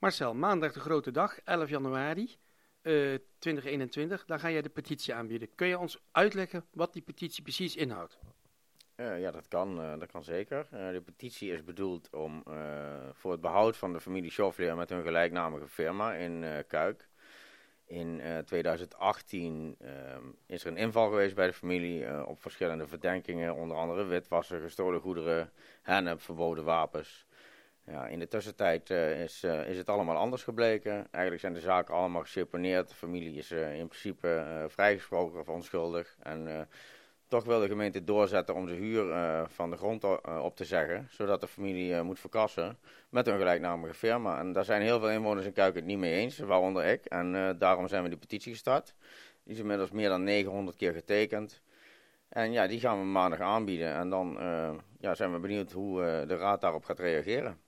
Marcel, maandag de grote dag, 11 januari eh 2021. Dan ga jij de petitie aanbieden. Kun je ons uitleggen wat die petitie precies inhoudt? Eh, ja, dat kan, eh, dat kan zeker. Eh, de petitie is bedoeld om eh, voor het behoud van de familie Schoffleer met hun gelijknamige firma in eh, Kuik. In eh, 2018 ehm, is er een inval geweest bij de familie eh, op verschillende verdenkingen, onder andere witwassen, gestolen goederen, hennep, verboden wapens. Ja, in de tussentijd eh, is, eh, is het allemaal anders gebleken. Eigenlijk zijn de zaken allemaal geseponeerd. De familie is eh, in principe vrijgesproken of onschuldig. En toch wil de gemeente doorzetten om de huur van de grond op te zeggen, zodat de familie moet verkassen met een gelijknamige firma. En daar zijn heel veel inwoners in Kuik het niet mee eens, waaronder ik. En daarom zijn we die petitie gestart. Die is inmiddels meer dan 900 keer getekend. En ja, die gaan we maandag aanbieden. En dan ja, zijn we benieuwd hoe de raad daarop gaat reageren.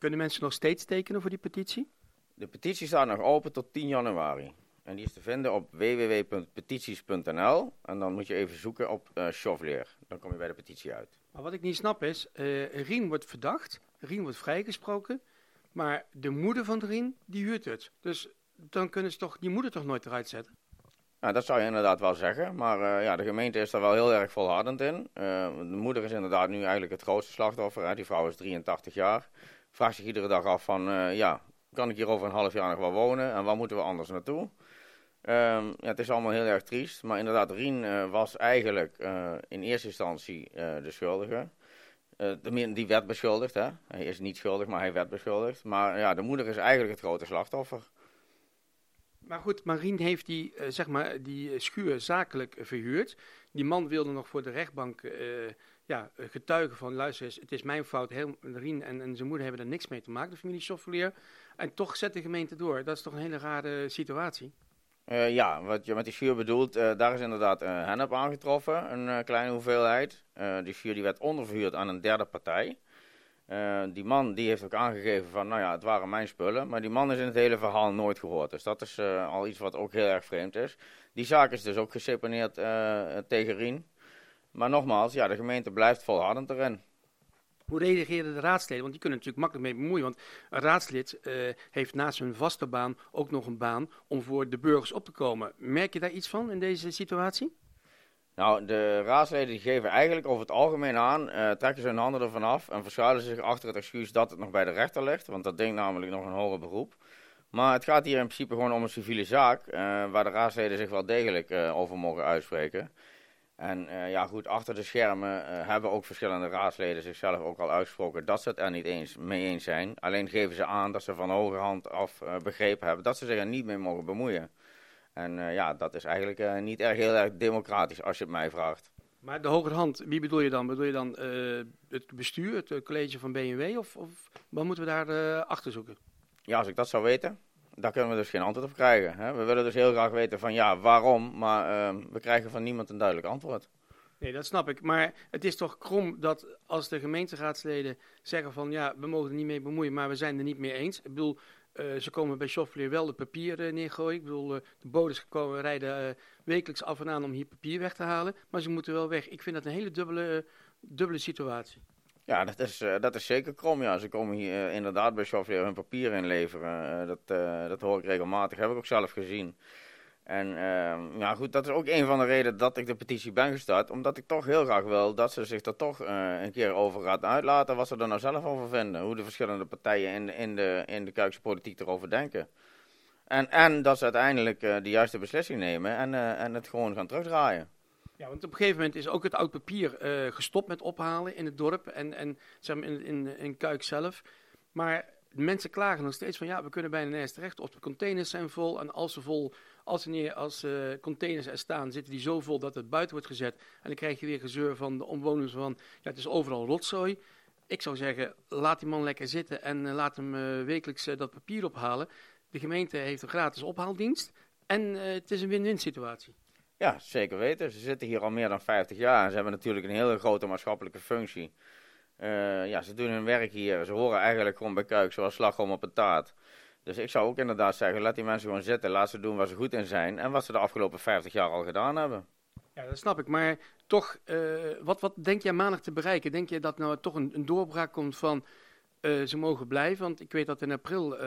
Kunnen mensen nog steeds tekenen voor die petitie? De petitie staat nog open tot 10 januari. En die is te vinden op www.petities.nl. En dan moet je even zoeken op Chauffleer. Dan kom je bij de petitie uit. Maar wat ik niet snap is, eh Rien wordt verdacht, Rien wordt vrijgesproken, maar de moeder van Rien, die huurt het. Dus dan kunnen ze toch die moeder toch nooit eruit zetten? Nou, dat zou je inderdaad wel zeggen. Maar eh, ja, de gemeente is daar wel heel erg volhardend in. De moeder is inderdaad nu eigenlijk het grootste slachtoffer. Hè. Die vrouw is 83 jaar. Vraagt zich iedere dag af van, eh, ja, kan ik hier over een half jaar nog wel wonen? En waar moeten we anders naartoe? Ehm, ja, het is allemaal heel erg triest. Maar inderdaad, Rien eh, was eigenlijk eh, in eerste instantie de schuldige. Die werd beschuldigd, hè. Hij is niet schuldig, maar hij werd beschuldigd. Maar ja, de moeder is eigenlijk het grote slachtoffer. Maar goed, Marien heeft die, zeg maar, die schuur zakelijk verhuurd. Die man wilde nog voor de rechtbank ja, eh, getuigen van, luister eens, het is mijn fout. Heel, Rien en, en zijn moeder hebben er niks mee te maken, de familie Schoffelier. En toch zet de gemeente door. Dat is toch een hele rare situatie. Eh, ja, wat je met die schuur bedoelt, eh, daar is inderdaad uh, hennep aangetroffen, een kleine hoeveelheid. Die schuur die werd onderverhuurd aan een derde partij. Die man die heeft ook aangegeven van, nou ja, het waren mijn spullen. Maar die man is in het hele verhaal nooit gehoord. Dus dat is al iets wat ook heel erg vreemd is. Die zaak is dus ook geseponeerd tegen Rien. Maar nogmaals, ja, de gemeente blijft volhardend erin. Hoe reageerden de raadsleden? Want die kunnen natuurlijk makkelijk mee bemoeien. Want een raadslid eh, heeft naast hun vaste baan ook nog een baan om voor de burgers op te komen. Merk je daar iets van in deze situatie? Nou, de raadsleden die geven eigenlijk over het algemeen aan, eh, trekken ze hun handen ervan af en verschuilen zich achter het excuus dat het nog bij de rechter ligt, want dat ding namelijk nog een hoger beroep. Maar het gaat hier in principe gewoon om een civiele zaak, eh, waar de raadsleden zich wel degelijk over mogen uitspreken. En eh, ja goed, achter de schermen eh, hebben ook verschillende raadsleden zichzelf ook al uitgesproken dat ze het er niet eens mee eens zijn. Alleen geven ze aan dat ze van hoge hand af eh, begrepen hebben dat ze zich er niet mee mogen bemoeien. En ja, dat is eigenlijk niet erg heel erg democratisch als je het mij vraagt. Maar de hogerhand, wie bedoel je dan? Bedoel je dan het bestuur, het college van BMW of, of wat moeten we daar achter zoeken? Ja, als ik dat zou weten, daar kunnen we dus geen antwoord op krijgen. Hè? We willen dus heel graag weten van ja, waarom, maar uh, we krijgen van niemand een duidelijk antwoord. Nee, dat snap ik. Maar het is toch krom dat als de gemeenteraadsleden zeggen van ja, we mogen er niet mee bemoeien, maar we zijn er niet mee eens. Ik bedoel, uh, ze komen bij Schoffelier wel de papier uh, neergooien. Ik bedoel, uh, de bodes komen, rijden wekelijks af en aan om hier papier weg te halen. Maar ze moeten wel weg. Ik vind dat een hele dubbele, dubbele situatie. Ja, dat is, dat is zeker krom. Ja. Ze komen hier inderdaad bij Schoffelier hun papier inleveren. dat, dat hoor ik regelmatig, heb ik ook zelf gezien. En uh, ja, goed, dat is ook een van de redenen dat ik de petitie ben gestart. Omdat ik toch heel graag wil dat ze zich er toch een keer over gaat uitlaten. Wat ze er nou zelf over vinden. Hoe de verschillende partijen in de, in de, in de Kuikse politiek erover denken. En, en dat ze uiteindelijk de juiste beslissing nemen en, en het gewoon gaan terugdraaien. Ja, want op een gegeven moment is ook het oud papier gestopt met ophalen in het dorp en, en zeg maar in, in, in Kuik zelf. Maar mensen klagen nog steeds van ja, we kunnen bijna nergens terecht. Of de containers zijn vol en als ze vol als, wanneer, als uh, containers er staan, zitten die zo vol dat het buiten wordt gezet. En dan krijg je weer gezeur van de omwoners van, ja, het is overal rotzooi. Ik zou zeggen, laat die man lekker zitten en uh, laat hem uh, wekelijks dat papier ophalen. De gemeente heeft een gratis ophaaldienst en het is een win-win situatie. Ja, zeker weten. Ze zitten hier al meer dan 50 jaar en ze hebben natuurlijk een hele grote maatschappelijke functie. ja, ze doen hun werk hier. Ze horen eigenlijk gewoon bij Kuik zoals slagroom op een taart. Dus ik zou ook inderdaad zeggen, laat die mensen gewoon zitten. Laat ze doen waar ze goed in zijn en wat ze de afgelopen 50 jaar al gedaan hebben. Ja, dat snap ik. Maar toch, uh, wat, wat denk jij maandag te bereiken? Denk je dat nou toch een, een doorbraak komt van eh, ze mogen blijven, want ik weet dat in april eh,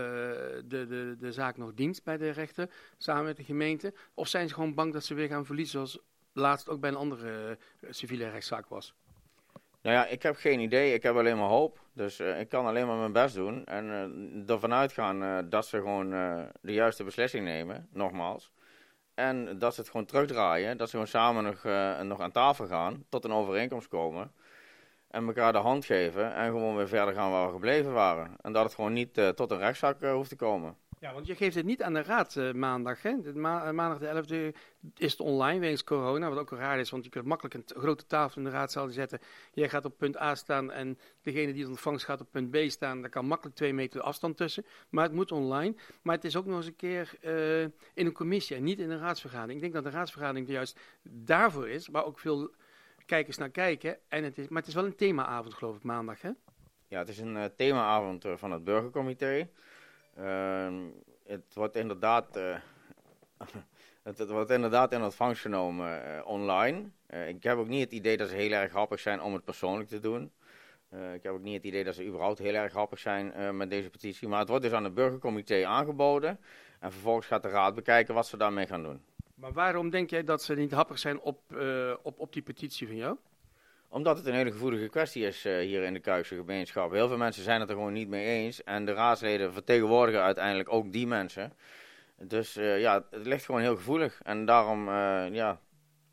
de, de, de zaak nog dient bij de rechter, samen met de gemeente. Of zijn ze gewoon bang dat ze weer gaan verliezen, zoals laatst ook bij een andere uh, civiele rechtszaak was? Nou ja, ik heb geen idee. Ik heb alleen maar hoop. Dus ik kan alleen maar mijn best doen. En ervan uitgaan dat ze gewoon de juiste beslissing nemen, nogmaals. En dat ze het gewoon terugdraaien. Dat ze gewoon samen nog, nog aan tafel gaan, tot een overeenkomst komen en elkaar de hand geven en gewoon weer verder gaan waar we gebleven waren. En dat het gewoon niet uh, tot een rechtszaak uh, hoeft te komen. Ja, want je geeft het niet aan de raad uh, maandag. Hè? Maandag de 11e is het online wegens corona, wat ook raar is, want je kunt makkelijk een grote tafel in de raadzaal zetten. Jij gaat op punt A staan en degene die het ontvangt gaat op punt B staan. Daar kan makkelijk twee meter afstand tussen. Maar het moet online. Maar het is ook nog eens een keer in een commissie en niet in een raadsvergadering. Ik denk dat de raadsvergadering juist daarvoor is, maar ook veel kijkers naar kijken. En het is, maar het is wel een themaavond, geloof ik, maandag, hè? Ja, het is een uh, themaavond uh, van het burgercomité. Uh, het wordt inderdaad... Uh, het, het, wordt inderdaad in ontvangst genomen online. ik heb ook niet het idee dat ze heel erg grappig zijn om het persoonlijk te doen. ik heb ook niet het idee dat ze überhaupt heel erg grappig zijn met deze petitie. Maar het wordt dus aan het burgercomité aangeboden. En vervolgens gaat de raad bekijken wat ze daarmee gaan doen. Maar waarom denk jij dat ze niet happig zijn op, uh, op, op die petitie van jou? Omdat het een hele gevoelige kwestie is uh, hier in de Kuikse gemeenschap. Heel veel mensen zijn het er gewoon niet mee eens. En de raadsleden vertegenwoordigen uiteindelijk ook die mensen. Dus uh, ja, het ligt gewoon heel gevoelig. En daarom ja,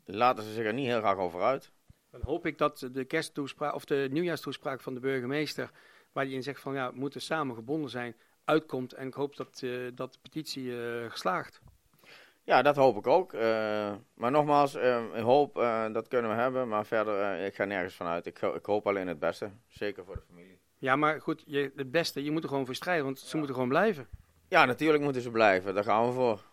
laten ze zich er niet heel graag over uit. Dan hoop ik dat de kersttoespraak of de nieuwjaarstoespraak van de burgemeester, waar hij in zegt van ja, we moeten samen gebonden zijn, uitkomt. En ik hoop dat, dat de petitie geslaagd. Ja, dat hoop ik ook. Uh, maar nogmaals, uh, hoop, uh, dat kunnen we hebben. Maar verder, ik ga nergens vanuit. Ik, ik, hoop alleen het beste. Zeker voor de familie. Ja, maar goed, je, het beste, je moet er gewoon voor strijden, want ze moeten gewoon blijven. Ja, natuurlijk moeten ze blijven. Daar gaan we voor.